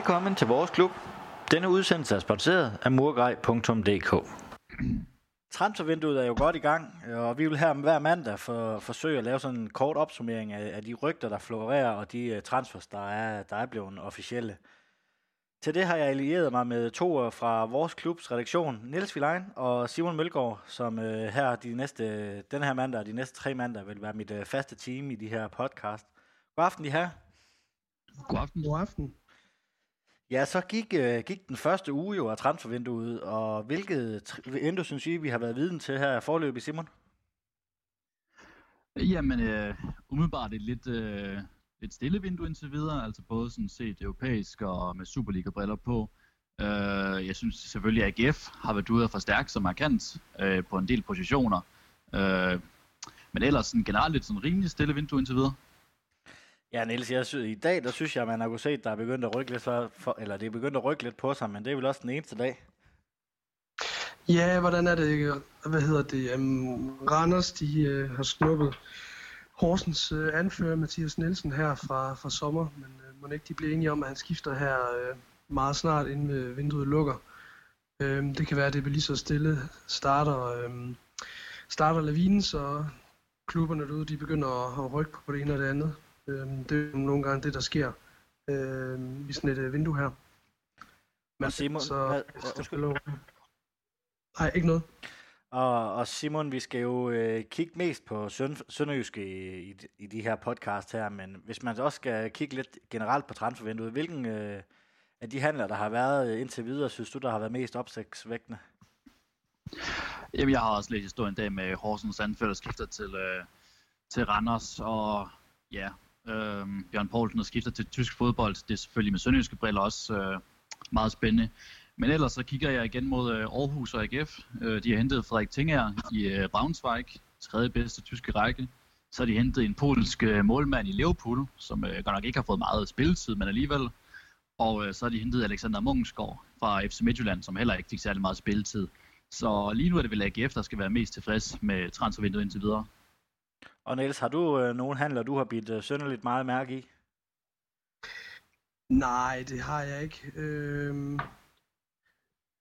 Velkommen til vores klub. Denne udsendelse er sponsoreret af murgrej.dk. Transfervinduet er jo godt i gang, og vi vil her hver mandag for, forsøge at lave sådan en kort opsummering af, af de rygter, der florerer, og de uh, transfers, der er, der er blevet officielle. Til det har jeg allieret mig med to fra vores klubs redaktion, Niels Vilein og Simon Mølgaard, som uh, her de næste, den her mandag og de næste tre mandag vil være mit uh, faste team i de her podcast. God aften, de her. God aften. God aften. Ja, så gik, øh, gik den første uge jo af transfervinduet, og hvilket vindue synes I, vi har været viden til her forløbig, Simon? Jamen, øh, umiddelbart et lidt, øh, lidt stille vindue indtil videre, altså både sådan set europæisk og med Superliga-briller på. Øh, jeg synes selvfølgelig, at AGF har været ude og forstærke sig markant øh, på en del positioner. Øh, men ellers sådan generelt lidt sådan rimelig stille vindue indtil videre. Ja, Niels, jeg synes, i dag, der synes jeg, man har kunnet se, at der er begyndt at rykke lidt, for, for, eller det er begyndt at rykke lidt på sig, men det er vel også den eneste dag. Ja, hvordan er det, hvad hedder det, um, Randers, de uh, har snuppet Horsens uh, anfører, Mathias Nielsen, her fra, fra sommer, men øh, uh, må ikke de blive enige om, at han skifter her uh, meget snart, inden uh, vinduet lukker. Uh, det kan være, at det bliver lige så stille starter, uh, starter lavinen, så klubberne derude, de begynder at, at rykke på det ene og det andet. Øhm, det er jo nogle gange det, der sker øh, i sådan et øh, vindue her. Men og Simon, så, hvad, undskyld. Nej, ikke noget. Og, og Simon, vi skal jo øh, kigge mest på Søn, Sønderjyske i, i, i de her podcast her, men hvis man også skal kigge lidt generelt på transfervinduet, hvilken øh, af de handler, der har været indtil videre, synes du, der har været mest opsigtsvægtende? Jamen, jeg har også læst historien dag med Horsens anfører, der skifter til, øh, til Randers, og ja, øh, Bjørn Poulsen og skifter til tysk fodbold. Det er selvfølgelig med sønderjyske briller også øh, meget spændende. Men ellers så kigger jeg igen mod øh, Aarhus og AGF. Øh, de har hentet Frederik Tinger i øh, Braunschweig, tredje bedste tyske række. Så har de hentet en polsk øh, målmand i Liverpool, som øh, godt nok ikke har fået meget spilletid, men alligevel. Og øh, så har de hentet Alexander Mungsgaard fra FC Midtjylland, som heller ikke fik særlig meget spilletid. Så lige nu er det vel AGF, der skal være mest tilfreds med transfervinduet indtil videre. Og Niels, har du øh, nogen handler, du har bidt øh, sønderligt meget mærke i? Nej, det har jeg ikke. Øh...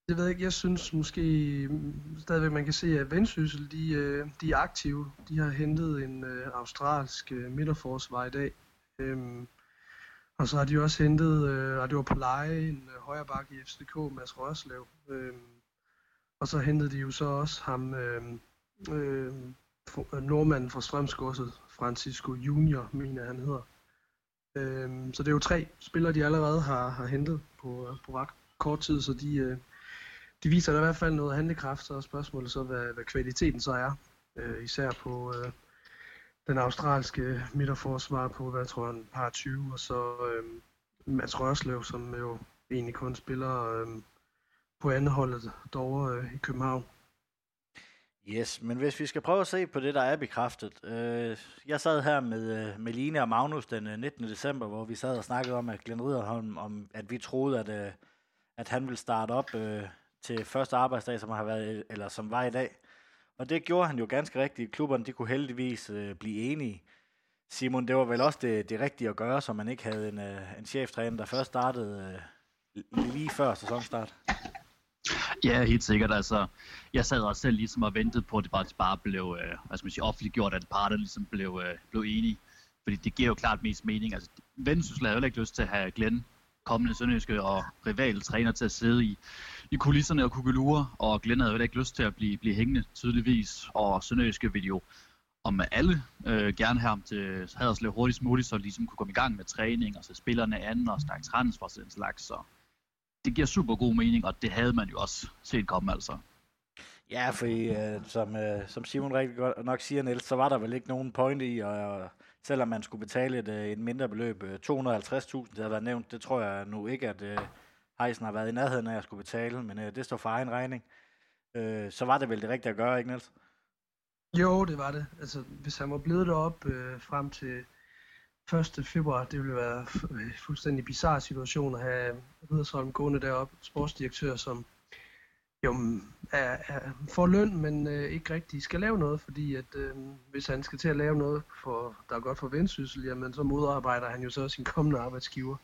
det ved jeg ikke. Jeg synes måske stadigvæk, man kan se, at Vendsyssel, de, øh, de er aktive. De har hentet en øh, australsk øh, midterforsvar i dag. Øhm, og så har de også hentet, øh, og det var på leje, en øh, højreback i FCK, Mads Rørslev. Øhm, og så hentede de jo så også ham, øh, øh, Øh, nordmanden fra Strømsgodset, Francisco Junior, mener han hedder. Øhm, så det er jo tre spillere, de allerede har, har hentet på, øh, på ret kort tid, så de, øh, de viser der i hvert fald noget handlekraft, så er spørgsmålet så, hvad, hvad kvaliteten så er. Øh, især på øh, den australske midterforsvar på, hvad jeg tror en par 20, og så øh, Mads Rørslev, som jo egentlig kun spiller øh, på andet holdet derovre øh, i København. Yes, men hvis vi skal prøve at se på det, der er bekræftet. Øh, jeg sad her med, øh, med Line og Magnus den øh, 19. December, hvor vi sad og snakkede om, at Glenn Ridderholm, om, at vi troede, at, øh, at han ville starte op øh, til første arbejdsdag, som har været, øh, eller som var i dag. Og det gjorde han jo ganske rigtigt. Klubberne de kunne heldigvis øh, blive enige. Simon, det var vel også det, det rigtige at gøre, så man ikke havde en, øh, en cheftræner, der først startede øh, lige før sæsonstart. Ja, helt sikkert. Altså, jeg sad også selv ligesom og ventede på, at det bare, bare blev øh, hvad skal man sige, offentliggjort, at parterne ligesom blev, øh, blev enige. Fordi det giver jo klart mest mening. Altså, Vendsyssel havde jo ikke lyst til at have Glenn, kommende sønderjyske og rival træner til at sidde i, i kulisserne og kugelure, og Glenn havde jo ikke lyst til at blive, blive hængende tydeligvis, og sønderjyske video jo om alle øh, gerne have ham til Haderslev hurtigst muligt, så ligesom kunne komme i gang med træning, og så spillerne anden og snakke transfer og sådan slags. Så det giver super god mening, og det havde man jo også set komme altså. Ja, for øh, som, øh, som Simon rigtig godt nok siger, Niels, så var der vel ikke nogen point i, og, og selvom man skulle betale et, øh, et mindre beløb, 250.000, øh, det har været nævnt, det tror jeg nu ikke, at øh, Heisen har været i nærheden af at skulle betale, men øh, det står for egen regning. Øh, så var det vel det rigtige at gøre, ikke Niels? Jo, det var det. Altså, hvis han var blevet derop øh, frem til 1. februar, det ville være en øh, fuldstændig bizarre situation at have Riddersholm gående derop, sportsdirektør, som jo mm, er, er, får løn, men øh, ikke rigtig skal lave noget, fordi at øh, hvis han skal til at lave noget, for, der er godt for vendsyssel, jamen så modarbejder han jo så sin kommende arbejdsgiver.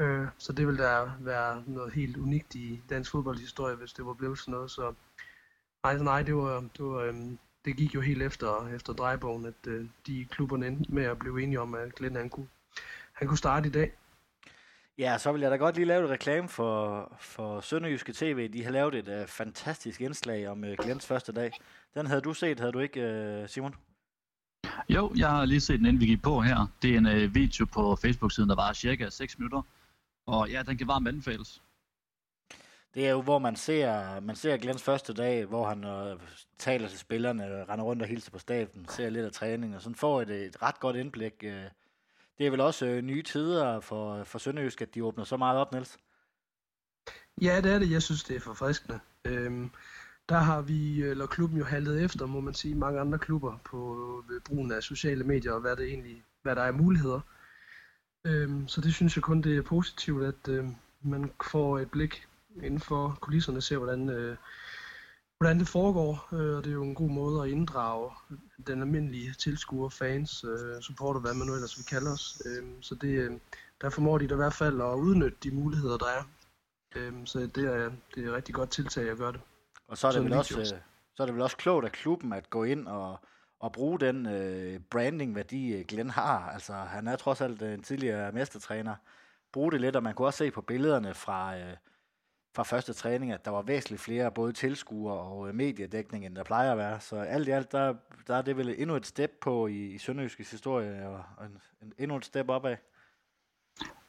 Øh, så det ville der være noget helt unikt i dansk fodboldhistorie, hvis det var blevet sådan noget. Så nej, nej det, var, det, var, øh, det gik jo helt efter, efter drejebogen, at øh, de klubberne endte med at blive enige om, at Glenn han kunne, han kunne starte i dag. Ja, så vil jeg da godt lige lave et reklame for, for Sønderjyske TV. De har lavet et uh, fantastisk indslag om uh, Glens første dag. Den havde du set, havde du ikke, uh, Simon? Jo, jeg har lige set den, inden vi gik på her. Det er en uh, video på Facebook-siden, der var cirka 6 minutter. Og ja, den kan varmt anbefales. Det er jo, hvor man ser, man ser Glens første dag, hvor han øh, taler til spillerne, render rundt og hilser på staben, ser lidt af træning, og sådan får et, et ret godt indblik. Uh, det er vel også øh, nye tider for, for Sønderjysk, at de åbner så meget op, Niels? Ja, det er det. Jeg synes, det er forfriskende. Øhm, der har vi, øh, eller klubben jo haltet efter, må man sige, mange andre klubber på ved brugen af sociale medier, og hvad, det egentlig, hvad der er muligheder. Øhm, så det synes jeg kun, det er positivt, at øh, man får et blik inden for kulisserne, ser hvordan, øh, hvordan det foregår, øh, og det er jo en god måde at inddrage den almindelige tilskuer, fans, øh, supporter, hvad man nu ellers vil kalde os. Øh, så det, øh, der formår de da i hvert fald at udnytte de muligheder, der er. Øh, så det er, det er et rigtig godt tiltag at gøre det. Og så er det, vel også, øh, så er det vel også klogt af klubben at gå ind og, og bruge den øh, branding-værdi, øh, Glenn har. Altså, han er trods alt en tidligere mestertræner. Bruge det lidt, og man kunne også se på billederne fra, øh, fra første træning, at der var væsentligt flere både tilskuere og øh, mediedækning, end der plejer at være. Så alt i alt, der, der er det vel endnu et step på i, i Sønderjyskets historie, og en, en, endnu et step opad.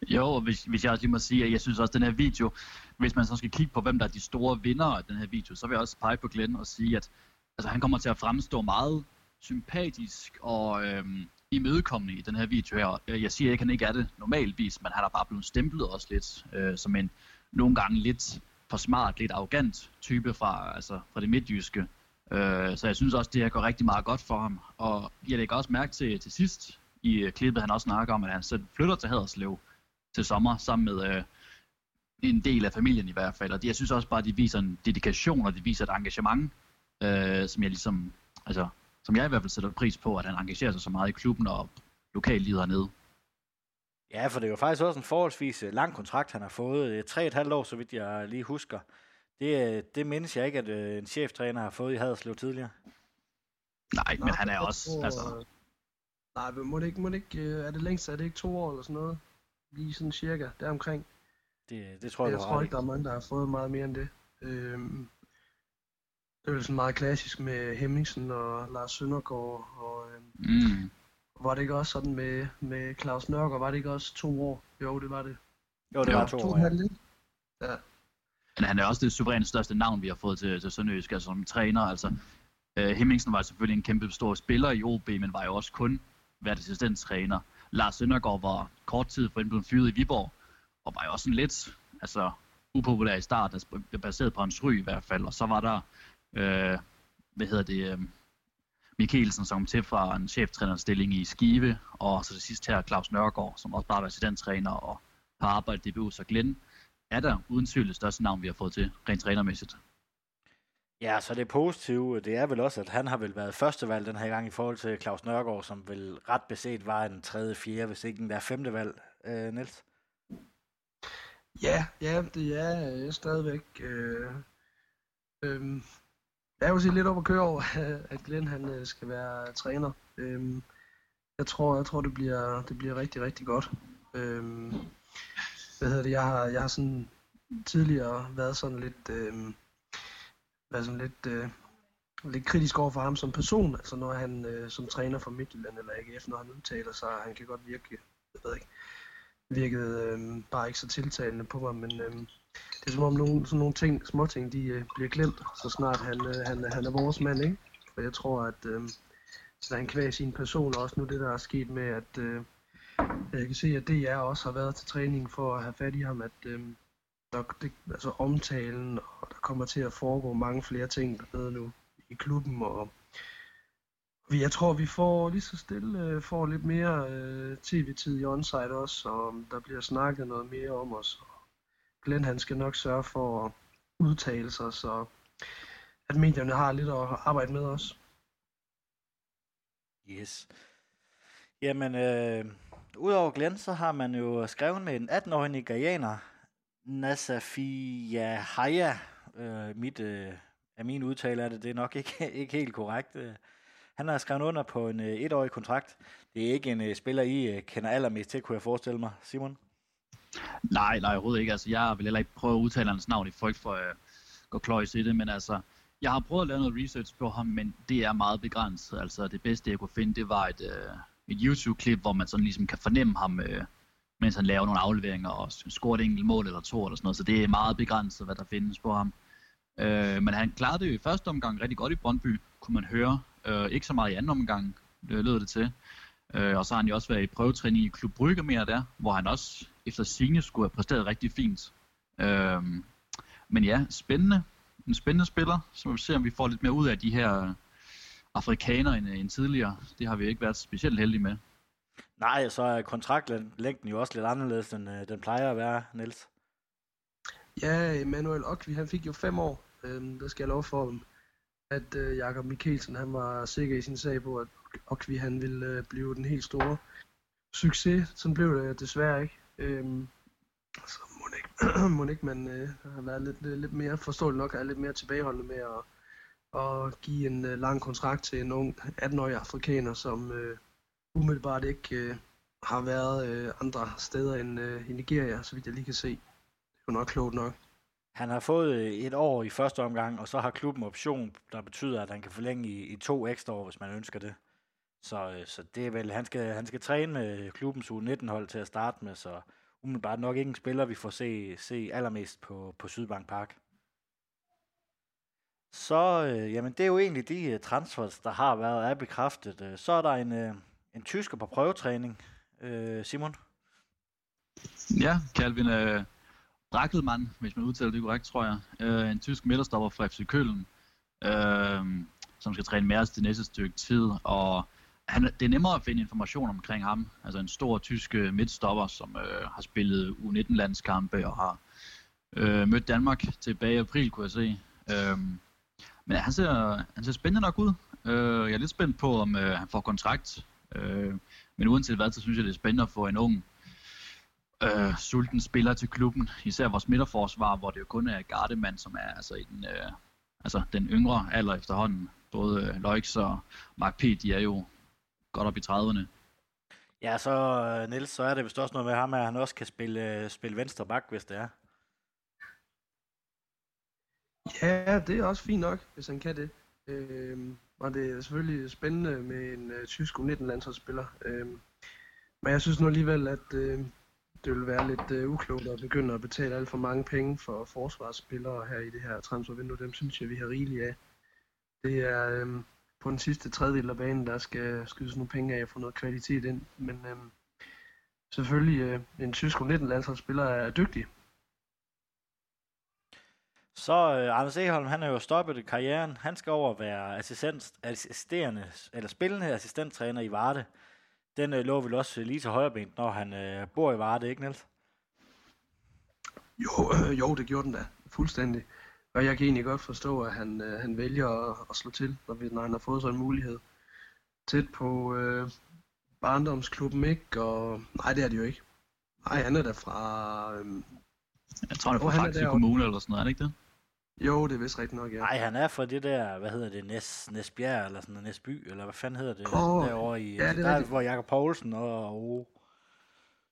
Jo, hvis, hvis jeg også lige må sige, at jeg synes også, at den her video, hvis man så skal kigge på, hvem der er de store vinder af den her video, så vil jeg også pege på Glenn og sige, at altså, han kommer til at fremstå meget sympatisk og øhm, imødekommende i den her video her. Jeg siger ikke, at han ikke er det normalvis, men han er bare blevet stemplet også lidt øh, som en nogle gange lidt for smart, lidt arrogant type fra, altså, fra det midtjyske. Øh, så jeg synes også, det her går rigtig meget godt for ham. Og jeg lægger også mærke til til sidst i øh, klippet, han også snakker om, at han så flytter til Haderslev til sommer sammen med øh, en del af familien i hvert fald. Og det, jeg synes også bare, at de viser en dedikation, og de viser et engagement, øh, som jeg ligesom, altså, som jeg i hvert fald sætter pris på, at han engagerer sig så meget i klubben og lokallivet hernede. Ja, for det er jo faktisk også en forholdsvis øh, lang kontrakt, han har fået. Tre et halvt år, så vidt jeg lige husker. Det, øh, det mindes jeg ikke, at øh, en cheftræner har fået i Haderslev tidligere. Nej, men han er også... Tror, altså... Nej, men må det ikke, må det ikke, er det længst, er det ikke to år eller sådan noget? Lige sådan cirka, deromkring. Det, det tror jeg, jeg tror ikke, der er mange, der har fået meget mere end det. Øhm, det er jo sådan meget klassisk med Hemmingsen og Lars Søndergaard. Og, øhm, mm. Var det ikke også sådan med, med Claus Nørgaard? Var det ikke også to år? Jo, det var det. Jo, det var to, to år, ja. ja. Men han er også det suverænt største navn, vi har fået til, til Sønderjysk, altså som træner. Altså, uh, Hemmingsen var selvfølgelig en kæmpe stor spiller i OB, men var jo også kun været assistenttræner. Lars Søndergaard var kort tid for blevet fyret i Viborg, og var jo også en lidt altså, upopulær i start, altså baseret på hans ry i hvert fald. Og så var der, uh, hvad hedder det, uh, Mikkelsen, som til fra en cheftrænerstilling i Skive, og så det sidste her Claus Nørgaard, som også bare er assistenttræner og har arbejdet i DBU, så Glenn er der uden tvivl det største navn, vi har fået til, rent trænermæssigt. Ja, så det positive, det er vel også, at han har vel været førstevalg den her gang i forhold til Claus Nørgaard, som vel ret beset var en tredje, fjerde, hvis ikke en der femte valg, øh, Niels? Ja, ja, det er øh, stadigvæk øh, øh, jeg er jo lidt op at køre over, at Glenn han øh, skal være træner. Øhm, jeg tror, jeg tror det bliver, det bliver rigtig, rigtig godt. Øhm, hvad hedder det? Jeg har, jeg har sådan tidligere været sådan lidt, øhm, været sådan lidt, øh, lidt kritisk over for ham som person. Altså når han øh, som træner for Midtjylland eller AGF, når han udtaler sig, han kan godt virke, jeg ved ikke, virkede øh, bare ikke så tiltalende på mig, men øh, det er som om nogle, sådan nogle ting, små ting, de øh, bliver glemt, så snart han, øh, han, han er vores mand, ikke? For jeg tror, at øh, så han kvæg sin person, også nu det, der er sket med, at øh, jeg kan se, at DR også har været til træning for at have fat i ham, at øh, der, det, altså omtalen, og der kommer til at foregå mange flere ting dernede nu i klubben, og jeg tror, vi får lige så stille øh, får lidt mere øh, tv-tid i onsite også, og der bliver snakket noget mere om os. Glenn han skal nok sørge for at udtale sig, så at medierne har lidt at arbejde med os. Yes. Jamen, øh, udover Glenn, så har man jo skrevet med en 18-årig nigerianer, Nasafia Haya. Øh, mit, øh, af min udtale er det, det er nok ikke, ikke helt korrekt. Øh, han har skrevet under på en øh, etårig kontrakt. Det er ikke en øh, spiller, I øh, kender allermest til, kunne jeg forestille mig. Simon? Nej, nej, overhovedet ikke. Altså, jeg vil heller ikke prøve at udtale hans navn i frygt for at gå kløjs i det, men altså, jeg har prøvet at lave noget research på ham, men det er meget begrænset. Altså, det bedste, jeg kunne finde, det var et, øh, et YouTube-klip, hvor man sådan ligesom kan fornemme ham, øh, mens han laver nogle afleveringer og scorer et enkelt mål eller to eller sådan noget. Så det er meget begrænset, hvad der findes på ham. Øh, men han klarede det jo i første omgang rigtig godt i Brøndby, kunne man høre. Øh, ikke så meget i anden omgang, det lød det til. Øh, og så har han jo også været i prøvetræning i Klub Brygge mere der, hvor han også efter sine skulle have præsteret rigtig fint. Uh, men ja, spændende. En spændende spiller, så vi se, om vi får lidt mere ud af de her afrikanere end, end tidligere. Det har vi ikke været specielt heldige med. Nej, så er kontraktlængden jo også lidt anderledes, end øh, den plejer at være, Niels. Ja, Emanuel Okvi, han fik jo fem år. Øhm, der skal jeg lov for, at øh, Jakob Mikkelsen, han var sikker i sin sag på, at Okvi, han ville øh, blive den helt store succes. Sådan blev det desværre ikke. Øhm, så må ikke, må ikke man øh, har været lidt, øh, lidt mere, forståeligt nok, er lidt mere tilbageholdende med at, at give en øh, lang kontrakt til en ung 18-årig afrikaner, som øh, umiddelbart ikke øh, har været øh, andre steder end øh, i Nigeria, så vidt jeg lige kan se. Det er jo nok klogt nok. Han har fået øh, et år i første omgang, og så har klubben option, der betyder, at han kan forlænge i, i to ekstra år, hvis man ønsker det. Så, øh, så det er vel, han skal, han skal træne med klubbens U19-hold til at starte med, så umiddelbart nok ingen spiller, vi får se, se allermest på, på Sydbank Park. Så, øh, jamen det er jo egentlig de øh, transfers, der har været er bekræftet. Øh, så er der en, øh, en tysker på prøvetræning, øh, Simon. Ja, Calvin øh, Brackelmann, hvis man udtaler det korrekt, tror jeg. Øh, en tysk midterstopper fra FC Køln, øh, som skal træne med os det næste stykke tid, og han, det er nemmere at finde information omkring ham. Altså en stor tysk øh, midtstopper, som øh, har spillet U19-landskampe og har øh, mødt Danmark tilbage i april, kunne jeg se. Øh, men han ser, han ser spændende nok ud. Øh, jeg er lidt spændt på, om øh, han får kontrakt. Øh, men uanset hvad, så synes jeg, det er spændende at få en ung, øh, sulten spiller til klubben. Især vores midterforsvar, hvor det jo kun er Gardemand, som er altså, i den, øh, altså, den yngre alder efterhånden. Både øh, Loix og Mark P., de er jo godt op i 30'erne. Ja, så øh, Niels, så er det vist også noget med ham, at han også kan spille, øh, spille venstre bak, hvis det er. Ja, det er også fint nok, hvis han kan det. Øhm, og det er selvfølgelig spændende med en uh, tysk U19-landsholdsspiller. Øhm, men jeg synes nu alligevel, at øh, det vil være lidt øh, uklogt at begynde at betale alt for mange penge for forsvarsspillere her i det her transfervindue. Dem synes jeg, vi har rigeligt af. Det er, øh, på den sidste tredjedel af banen, der skal skydes nogle penge af og få noget kvalitet ind. Men øhm, selvfølgelig, øh, en tysk 19 landsholdsspiller er dygtig. Så øh, Anders Eholm, han er jo stoppet karrieren. Han skal over være assistent, assisterende, eller spillende assistenttræner i Varde. Den øh, lå vel også lige til højre når han øh, bor i Varde, ikke Niels? Jo, øh, jo, det gjorde den da. Fuldstændig. Og jeg kan egentlig godt forstå, at han, øh, han vælger at, at slå til, når, vi, når han har fået sådan en mulighed. Tæt på øh, barndomsklubben, ikke? Og, nej, det er det jo ikke. Nej, han er der fra... Øh, jeg tror, han er fra Faxe Kommune eller sådan noget, er det ikke det? Jo, det er vist rigtigt nok, ja. Nej, han er fra det der, hvad hedder det, Næs, Næsbjerg, eller sådan noget, Næsby, eller hvad fanden hedder det, oh, derovre i, ja, det er der, hvor Jakob Poulsen og, og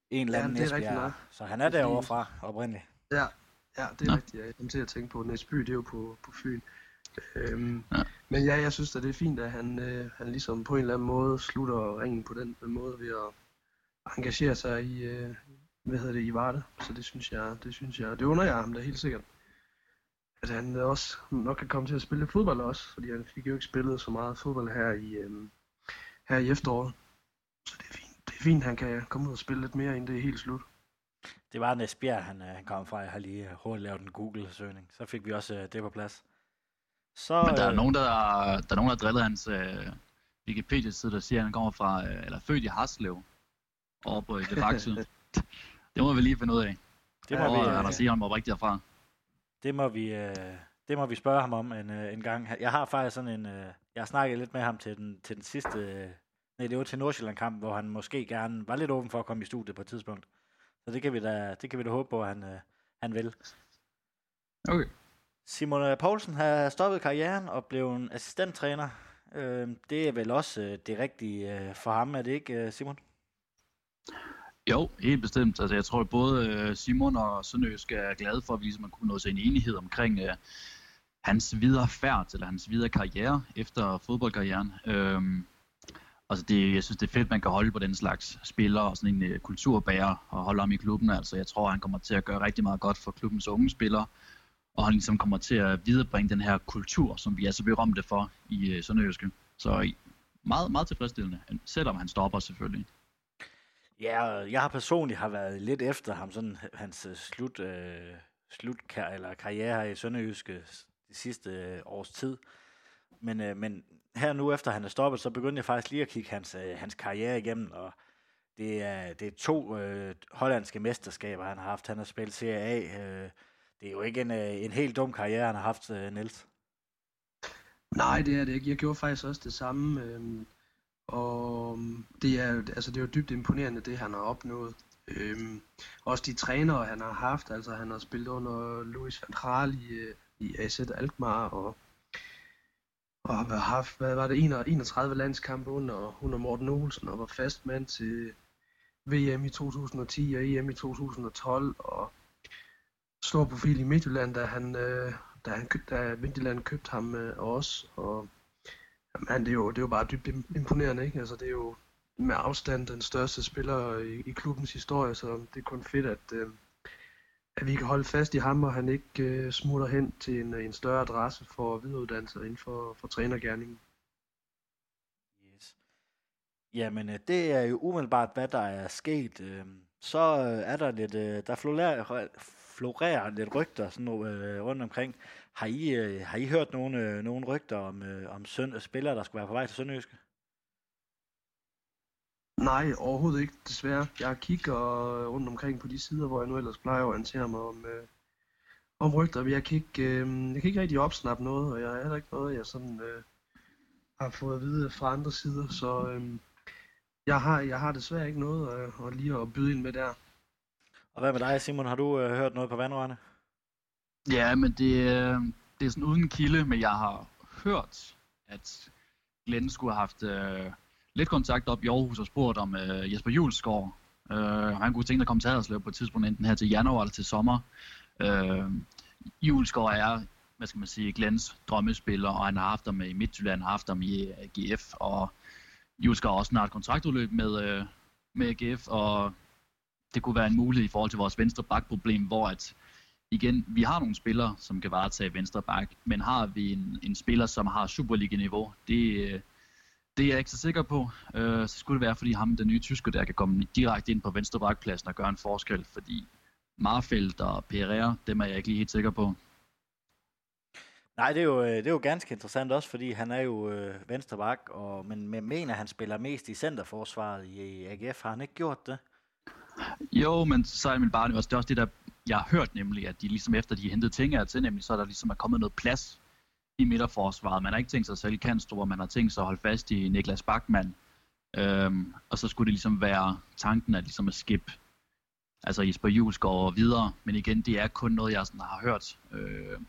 en eller anden ja, Næsbjerg. Så han er derovre fra, oprindeligt. Ja, Ja, det er ja. rigtigt. Jeg kom til at tænke på, Næsby, det er jo på, på Fyn. Øhm, ja. Men ja, jeg synes at det er fint, at han, øh, han ligesom på en eller anden måde slutter ringen på den måde ved at engagere sig i, øh, hvad hedder det, i Varde. Så det synes jeg, det synes jeg, det under jeg ham da helt sikkert. At han også nok kan komme til at spille fodbold også, fordi han fik jo ikke spillet så meget fodbold her i, øh, her i efteråret. Så det er fint. Det er fint, han kan komme ud og spille lidt mere, inden det er helt slut. Det var Næsbjerg, han, øh, han kom fra. Jeg har lige øh, hurtigt lavet en Google-søgning. Så fik vi også uh, det på plads. Så, Men der er, nogen, der, der er nogen, der driller hans uh, Wikipedia-side, der siger, at han kommer fra, uh, eller født i Haslev, over på det det må vi lige finde ud af. Det må ja, vi, han siger, han oprigtigt derfra. Det må vi, uh, det må vi spørge ham om en, uh, en gang. Jeg har faktisk sådan en, uh, jeg har snakket lidt med ham til den, til den sidste, uh, Nej, det var til Nordsjælland-kampen, hvor han måske gerne var lidt åben for at komme i studiet på et tidspunkt. Så det kan vi da, det kan vi da håbe på, at han, øh, han vil. Okay. Simon Poulsen har stoppet karrieren og blev en assistenttræner. Øh, det er vel også øh, det rigtige øh, for ham, er det ikke, øh, Simon? Jo, helt bestemt. Altså, jeg tror, at både øh, Simon og Sønderjysk er glade for, at vi ligesom har kunnet nå til en enighed omkring øh, hans videre færd, eller hans videre karriere efter fodboldkarrieren. Øhm, altså det, jeg synes, det er fedt, man kan holde på den slags spillere og sådan en uh, kulturbærer og holde ham i klubben. Altså, jeg tror, han kommer til at gøre rigtig meget godt for klubbens unge spillere, og han ligesom kommer til at viderebringe den her kultur, som vi er så berømte for i uh, Sønderjyske. Så meget, meget tilfredsstillende, selvom han stopper selvfølgelig. Ja, jeg har personligt har været lidt efter ham, sådan hans øh, slut, øh, slut eller karriere her i Sønderjyske de sidste øh, års tid. Men, øh, men her nu, efter han er stoppet, så begyndte jeg faktisk lige at kigge hans, øh, hans karriere igennem, og det er, det er to øh, hollandske mesterskaber, han har haft. Han har spillet Serie A. Øh, det er jo ikke en, øh, en helt dum karriere, han har haft, øh, Niels. Nej, det er det ikke. Jeg gjorde faktisk også det samme. Øh, og det er, altså det er jo dybt imponerende, det han har opnået. Øh, også de trænere, han har haft. Altså han har spillet under Louis van Gaal i, øh, i AZ Alkmaar, og, og har haft, hvad var det, 31 landskampe under, under Morten Olsen, og var fast mand til VM i 2010 og EM i 2012, og stor profil i Midtjylland, da han, øh, da, han, da Midtjylland købte ham øh, også, og jamen, det, er jo, det er jo bare dybt imponerende, ikke? Altså, det er jo med afstand den største spiller i, i klubbens historie, så det er kun fedt, at, øh, at vi kan holde fast i ham, og han ikke øh, smutter hen til en, øh, en større adresse for videreuddannelse inden for, for trænergærningen. Yes. Jamen, øh, det er jo umiddelbart, hvad der er sket. Øh. Så er der lidt, der florerer, florerer lidt rygter sådan noget, rundt omkring. Har I, har I hørt nogle, nogle rygter om, om søn, spillere, der skulle være på vej til Sønderjyske? Nej, overhovedet ikke, desværre. Jeg kigger rundt omkring på de sider, hvor jeg nu ellers plejer at orientere mig om, øh, om rygter, men jeg kan, ikke, øh, jeg kan ikke rigtig opsnappe noget, og jeg er heller ikke noget, jeg sådan øh, har fået at vide fra andre sider, så øh, jeg, har, jeg har desværre ikke noget at, at lige at byde ind med der. Og hvad med dig, Simon? Har du øh, hørt noget på vandrørene? Ja, men det, øh, det er sådan uden kilde, men jeg har hørt, at Glenn skulle have haft... Øh, lidt kontakt op i Aarhus og spurgt om øh, Jesper Julesgaard. Øh, han kunne tænke sig at komme til Haderslev på et tidspunkt, enten her til januar eller til sommer. Øh, Julesgaard er, hvad skal man sige, Glens drømmespiller, og han har haft ham i Midtjylland, har haft ham i øh, AGF, og Julesgaard har også snart kontraktudløb med, øh, med AGF, og det kunne være en mulighed i forhold til vores venstre bakproblem, hvor at igen, vi har nogle spillere, som kan varetage venstre bak, men har vi en, en spiller, som har Superliga-niveau, det, øh, det er jeg ikke så sikker på. Øh, så skulle det være, fordi ham, den nye tysker, der kan komme direkte ind på venstre bakpladsen og gøre en forskel, fordi Marfeldt og Pereira, dem er jeg ikke lige helt sikker på. Nej, det er, jo, øh, det er jo ganske interessant også, fordi han er jo øh, venstre bak, og, men men mener, han spiller mest i centerforsvaret i AGF. Har han ikke gjort det? Jo, men så er min bare, det er også det, der jeg har hørt nemlig, at de ligesom efter de hentede ting til, nemlig så er der ligesom er kommet noget plads i midterforsvaret. Man har ikke tænkt sig selv Kanstrup, man har tænkt sig at holde fast i Niklas Bachmann. Øhm, og så skulle det ligesom være tanken at ligesom at skip altså Jesper Julesgaard går videre. Men igen, det er kun noget, jeg sådan har hørt øh,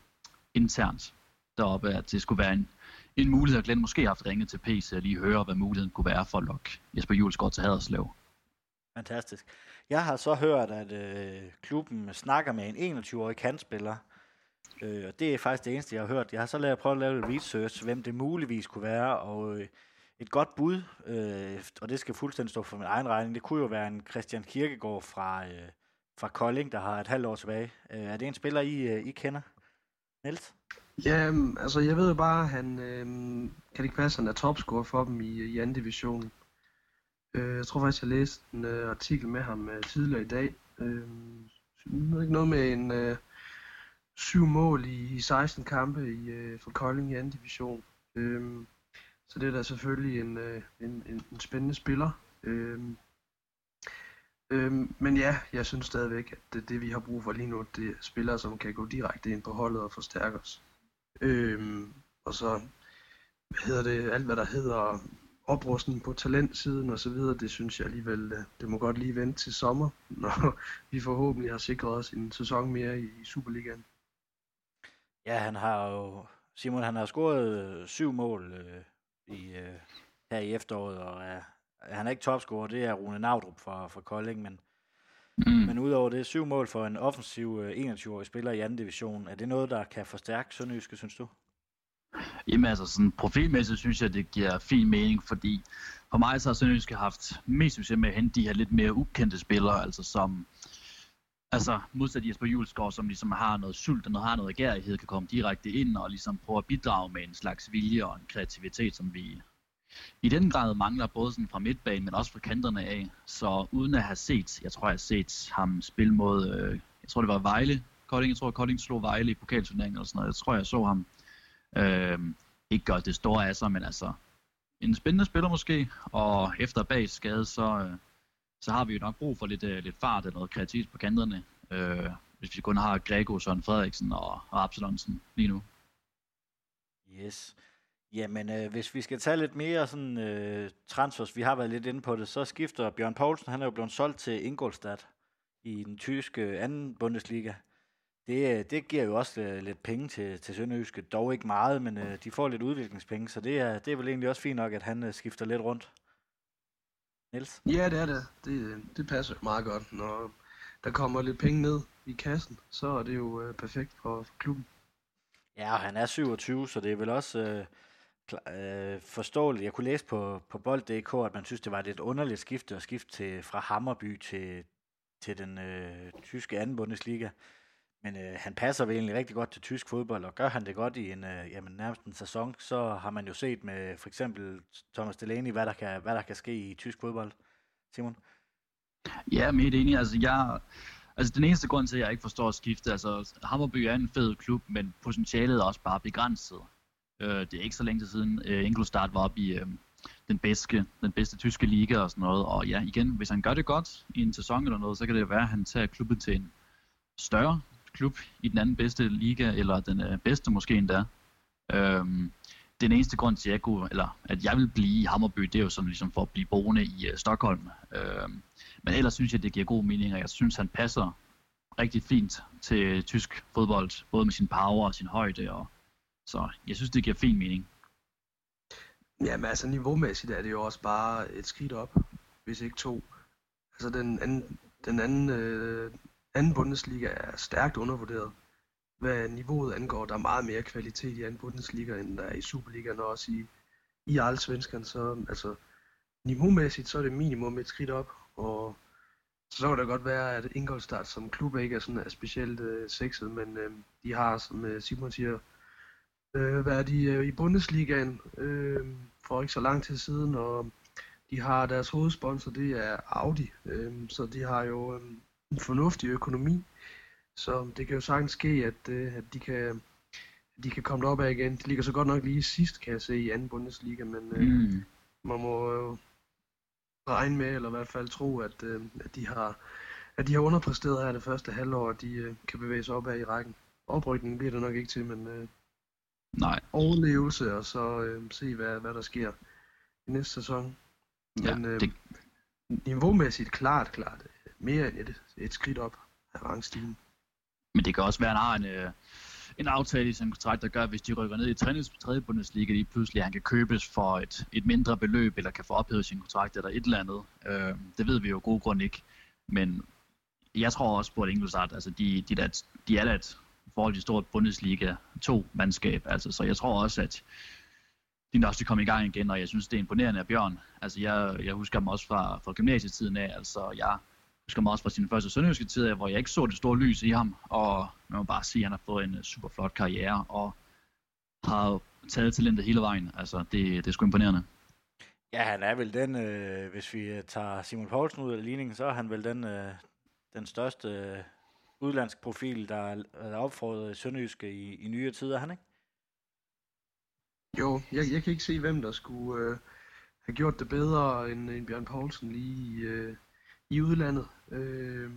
internt deroppe, at det skulle være en, en mulighed, at Glenn måske har haft ringet til PC og lige høre, hvad muligheden kunne være for at lokke Jesper Julesgaard til Haderslev. Fantastisk. Jeg har så hørt, at øh, klubben snakker med en 21-årig kantspiller, Øh, og det er faktisk det eneste, jeg har hørt. Jeg har så lavet, prøvet at lave lidt research, hvem det muligvis kunne være, og øh, et godt bud, øh, og det skal fuldstændig stå for min egen regning, det kunne jo være en Christian Kirkegaard fra, øh, fra Kolding, der har et halvt år tilbage. Øh, er det en spiller, I, øh, I kender? Niels? Ja, mm, altså jeg ved jo bare, at han, øh, kan det ikke passe, han er topscorer for dem i, øh, i anden division. Øh, jeg tror faktisk, jeg læste en øh, artikel med ham øh, tidligere i dag. Øh, ikke noget med en... Øh, syv mål i, i 16 kampe i, øh, for Kolding i anden division. Øhm, så det er da selvfølgelig en, øh, en, en, en spændende spiller. Øhm, øhm, men ja, jeg synes stadigvæk, at det, det vi har brug for lige nu, det er spillere, som kan gå direkte ind på holdet og forstærke os. Øhm, og så, hvad hedder det, alt hvad der hedder oprustning på talentsiden og så videre, det synes jeg alligevel, øh, det må godt lige vente til sommer, når vi forhåbentlig har sikret os en sæson mere i Superligaen. Ja, han har jo, Simon, han har scoret øh, syv mål øh, i, øh, her i efteråret, og er, han er ikke topscorer, det er Rune Naudrup fra, fra Kolding, men, mm. men udover det, syv mål for en offensiv øh, 21-årig spiller i anden division, er det noget, der kan forstærke Sønderjyske, synes du? Jamen altså, sådan profilmæssigt synes jeg, det giver fin mening, fordi for mig så har Sønderjyske haft mest succes med at hente de her lidt mere ukendte spillere, altså som Altså modsat Jesper Julesgaard, som ligesom har noget sult og noget, har noget gærighed, kan komme direkte ind og ligesom prøve at bidrage med en slags vilje og en kreativitet, som vi i den grad mangler både sådan fra midtbanen, men også fra kanterne af. Så uden at have set, jeg tror jeg har set ham spille mod, øh, jeg tror det var Vejle, Kolding, jeg tror Kolding slog Vejle i pokalturneringen eller sådan noget. Jeg tror jeg så ham øh, ikke gøre det store af sig, men altså en spændende spiller måske, og efter bag skade, så, øh, så har vi jo nok brug for lidt, øh, lidt fart og noget kreativitet på kanterne, øh, hvis vi kun har Grego, Søren Frederiksen og, og Absalonsen lige nu. Yes. Jamen, øh, hvis vi skal tage lidt mere sådan øh, transfers, vi har været lidt inde på det, så skifter Bjørn Poulsen, han er jo blevet solgt til Ingolstadt i den tyske anden Bundesliga. Det, øh, det giver jo også øh, lidt penge til, til Sønderjyske, dog ikke meget, men øh, de får lidt udviklingspenge, så det er, det er vel egentlig også fint nok, at han øh, skifter lidt rundt. Niels? Ja, det er det. Det, det passer meget godt. Når der kommer lidt penge ned i kassen, så er det jo øh, perfekt for, for klubben. Ja, og han er 27, så det er vel også øh, klar, øh, forståeligt. Jeg kunne læse på, på bold.dk, at man synes, det var et lidt underligt skifte at skifte til, fra Hammerby til, til den øh, tyske anden Bundesliga. Men øh, han passer vel egentlig rigtig godt til tysk fodbold, og gør han det godt i en, øh, jamen, nærmest en sæson, så har man jo set med for eksempel Thomas Delaney, hvad der kan, hvad der kan ske i tysk fodbold. Simon? Ja, men helt enig. Altså, jeg, altså, den eneste grund til, at jeg ikke forstår at skifte, altså, Hammerby er en fed klub, men potentialet er også bare begrænset. Øh, det er ikke så længe siden, øh, Ingolstadt var oppe i øh, den, bedste, den bedste tyske liga og sådan noget. Og ja, igen, hvis han gør det godt i en sæson eller noget, så kan det være, at han tager klubben til en større klub i den anden bedste liga, eller den øh, bedste måske endda. Øhm, den eneste grund til, at jeg, kunne, eller, at jeg vil blive i Hammerby, det er jo sådan ligesom for at blive boende i uh, Stockholm. Øhm, men ellers synes jeg, det giver god mening, og jeg synes, han passer rigtig fint til tysk fodbold, både med sin power og sin højde. Og, så jeg synes, det giver fin mening. Jamen altså, niveaumæssigt er det jo også bare et skridt op, hvis ikke to. Altså den anden, den anden øh, anden Bundesliga er stærkt undervurderet. Hvad niveauet angår, der er meget mere kvalitet i anden Bundesliga, end der er i Superligaen og også i, i Allsvenskan. Så altså, niveaumæssigt, så er det minimum et skridt op, og så kan det godt være, at Ingolstadt som klub ikke er sådan er specielt øh, sexet, men øh, de har, som øh, Simon siger, øh, været i, øh, i Bundesligaen øh, for ikke så lang tid siden, og de har deres hovedsponsor, det er Audi, øh, så de har jo øh, en fornuftig økonomi. Så det kan jo sagtens ske, at, øh, at de kan de kan komme op af igen. De ligger så godt nok lige sidst, kan jeg se, i anden Bundesliga, men øh, mm. man må jo regne med, eller i hvert fald tro, at, øh, at, de har, at de har underpræsteret her det første halvår, og de øh, kan bevæge sig op af i rækken. Oprykningen bliver det nok ikke til, men øh, Nej. overlevelse, og så øh, se, hvad, hvad der sker i næste sæson. Men ja, øh, det... niveaumæssigt klart, klart mere end et, et skridt op af rangstigen. Men det kan også være, at han har en, øh, en aftale i sin kontrakt, der gør, at hvis de rykker ned i 3. Bundesliga, lige pludselig han kan købes for et, et mindre beløb, eller kan få ophævet sin kontrakt, eller et eller andet. Øh, det ved vi jo god grund ikke. Men jeg tror også på, at Ingolstadt, altså de, de, der, de er da et forholdsvis stort Bundesliga 2-mandskab, altså, så jeg tror også, at de nok skal komme i gang igen, og jeg synes, det er imponerende af Bjørn. Altså, jeg, jeg husker ham også fra, fra gymnasietiden af, altså, jeg husker mig også fra sin første sønderjyske tid, hvor jeg ikke så det store lys i ham, og man må bare sige, at han har fået en super flot karriere, og har taget talentet hele vejen. Altså, det, det er sgu imponerende. Ja, han er vel den, øh, hvis vi øh, tager Simon Poulsen ud af ligningen, så er han vel den, øh, den største øh, udlandsk profil, der er, er opfordret Sønderjyske i, i nyere tider, han ikke? Jo, jeg, jeg kan ikke se, hvem der skulle øh, have gjort det bedre end, end Bjørn Poulsen lige øh, i udlandet. Øh,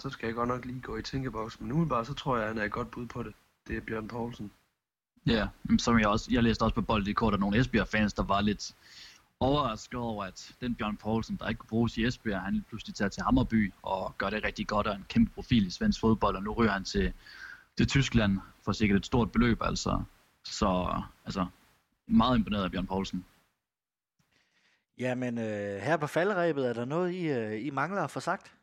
så skal jeg godt nok lige gå i tænkeboks, men umiddelbart så tror jeg, at han er et godt bud på det. Det er Bjørn Poulsen. Ja, som jeg også, jeg læste også på Bold.dk, der nogle Esbjerg-fans, der var lidt overrasket over, at den Bjørn Poulsen, der ikke kunne bruges i Esbjerg, han pludselig tager til Hammerby og gør det rigtig godt og en kæmpe profil i svensk fodbold, og nu ryger han til, til Tyskland for sikkert et stort beløb, altså. Så altså, meget imponeret af Bjørn Poulsen. Jamen, øh, her på faldrebet, er der noget, I, øh, I mangler at få sagt?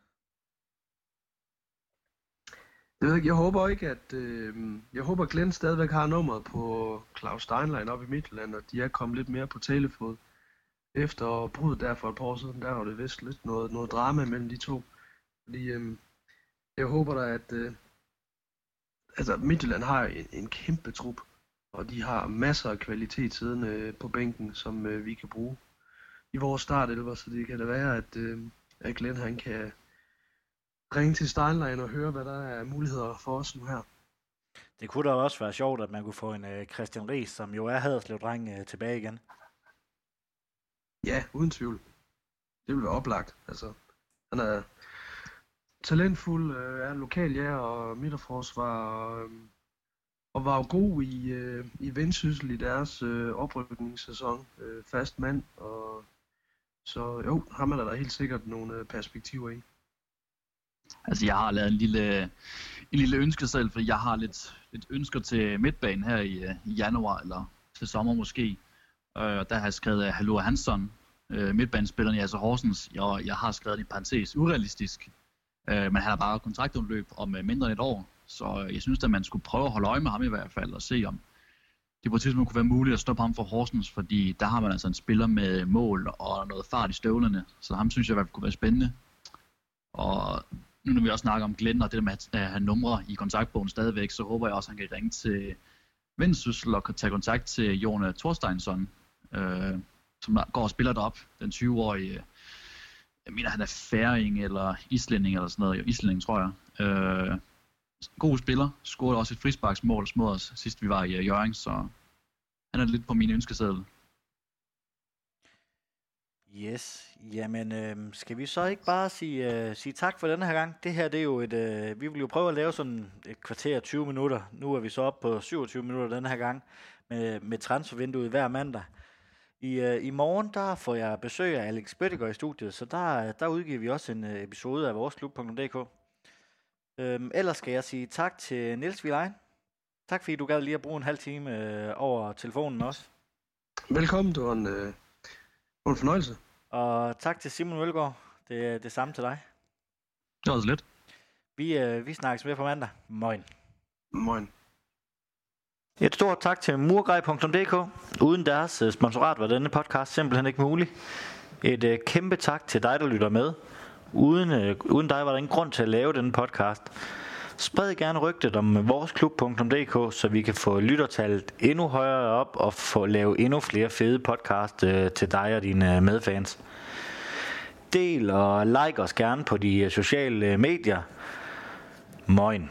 Jeg ved ikke, jeg håber ikke, at... Øh, jeg håber, at Glenn stadigvæk har nummeret på Claus Steinlein op i Midtjylland, og de er kommet lidt mere på talefod. Efter bruddet der for et par år siden, der var det vist lidt noget, noget drama mellem de to. Fordi øh, jeg håber da, at... Øh, altså, Midtjylland har en, en kæmpe trup, og de har masser af kvalitet siden øh, på bænken, som øh, vi kan bruge i vores startelver, så det kan da være, at, øh, at Glenn han kan ringe til Steinlein og høre, hvad der er muligheder for os nu her. Det kunne da også være sjovt, at man kunne få en uh, Christian Ries, som jo er Haderslev-dreng, uh, tilbage igen. Ja, uden tvivl. Det vil være oplagt. Altså, han er talentfuld, øh, er lokal ja, og midterforsvar, og, øh, og var jo god i, øh, i Vendsyssel i deres øh, oprykningssæson. Øh, fast mand, og så jo, ham er der helt sikkert nogle øh, perspektiver i. Altså, jeg har lavet en lille, en lille ønske selv, fordi jeg har lidt, lidt ønsker til midtbanen her i, øh, i januar, eller til sommer måske. Øh, og der har jeg skrevet øh, Hallo Hansson, midtbanespilleren i altså Horsens. Jeg, jeg har skrevet i parentes urealistisk, øh, men han har bare kontraktundløb om mindre end et år. Så jeg synes at man skulle prøve at holde øje med ham i hvert fald, og se om det på et tidspunkt kunne være muligt at stoppe ham for Horsens, fordi der har man altså en spiller med mål og noget fart i støvlerne, så ham synes jeg i hvert fald kunne være spændende. Og nu når vi også snakker om Glenn og det der med at have numre i kontaktbogen stadigvæk, så håber jeg også, at han kan ringe til Vendsyssel og tage kontakt til Jone Thorsteinsson, øh, som går og spiller derop, den 20-årige, øh, jeg mener han er færing eller islænding eller sådan noget, jo, islænding tror jeg. Øh, god spiller, scorede også et frisparksmål mod os sidst vi var i øh, uh, Jørgen, så han er lidt på min ønskeseddel. Yes, jamen øh, skal vi så ikke bare sige, øh, sige tak for denne her gang? Det her det er jo et, øh, vi vil jo prøve at lave sådan et kvarter 20 minutter. Nu er vi så op på 27 minutter denne her gang med, med transfervinduet hver mandag. I, øh, I morgen der får jeg besøg af Alex Bøttiger i studiet, så der, øh, der udgiver vi også en øh, episode af vores klub.dk. Øhm, ellers skal jeg sige tak til Niels Vilein. Tak fordi du gad lige at bruge en halv time øh, over telefonen også. Velkommen, det var en, øh, en fornøjelse. Og tak til Simon Mølgaard. Det er det samme til dig. Det var også lidt. Vi, øh, vi snakkes med på mandag. Moin. Moin. Et stort tak til murgrej.dk. Uden deres øh, sponsorat var denne podcast simpelthen ikke mulig. Et øh, kæmpe tak til dig, der lytter med. Uden, øh, uden dig var der ingen grund til at lave denne podcast. Spred gerne rygtet om voresklub.dk, så vi kan få lyttertallet endnu højere op og få lavet endnu flere fede podcast øh, til dig og dine øh, medfans. Del og like os gerne på de øh, sociale øh, medier. Moin.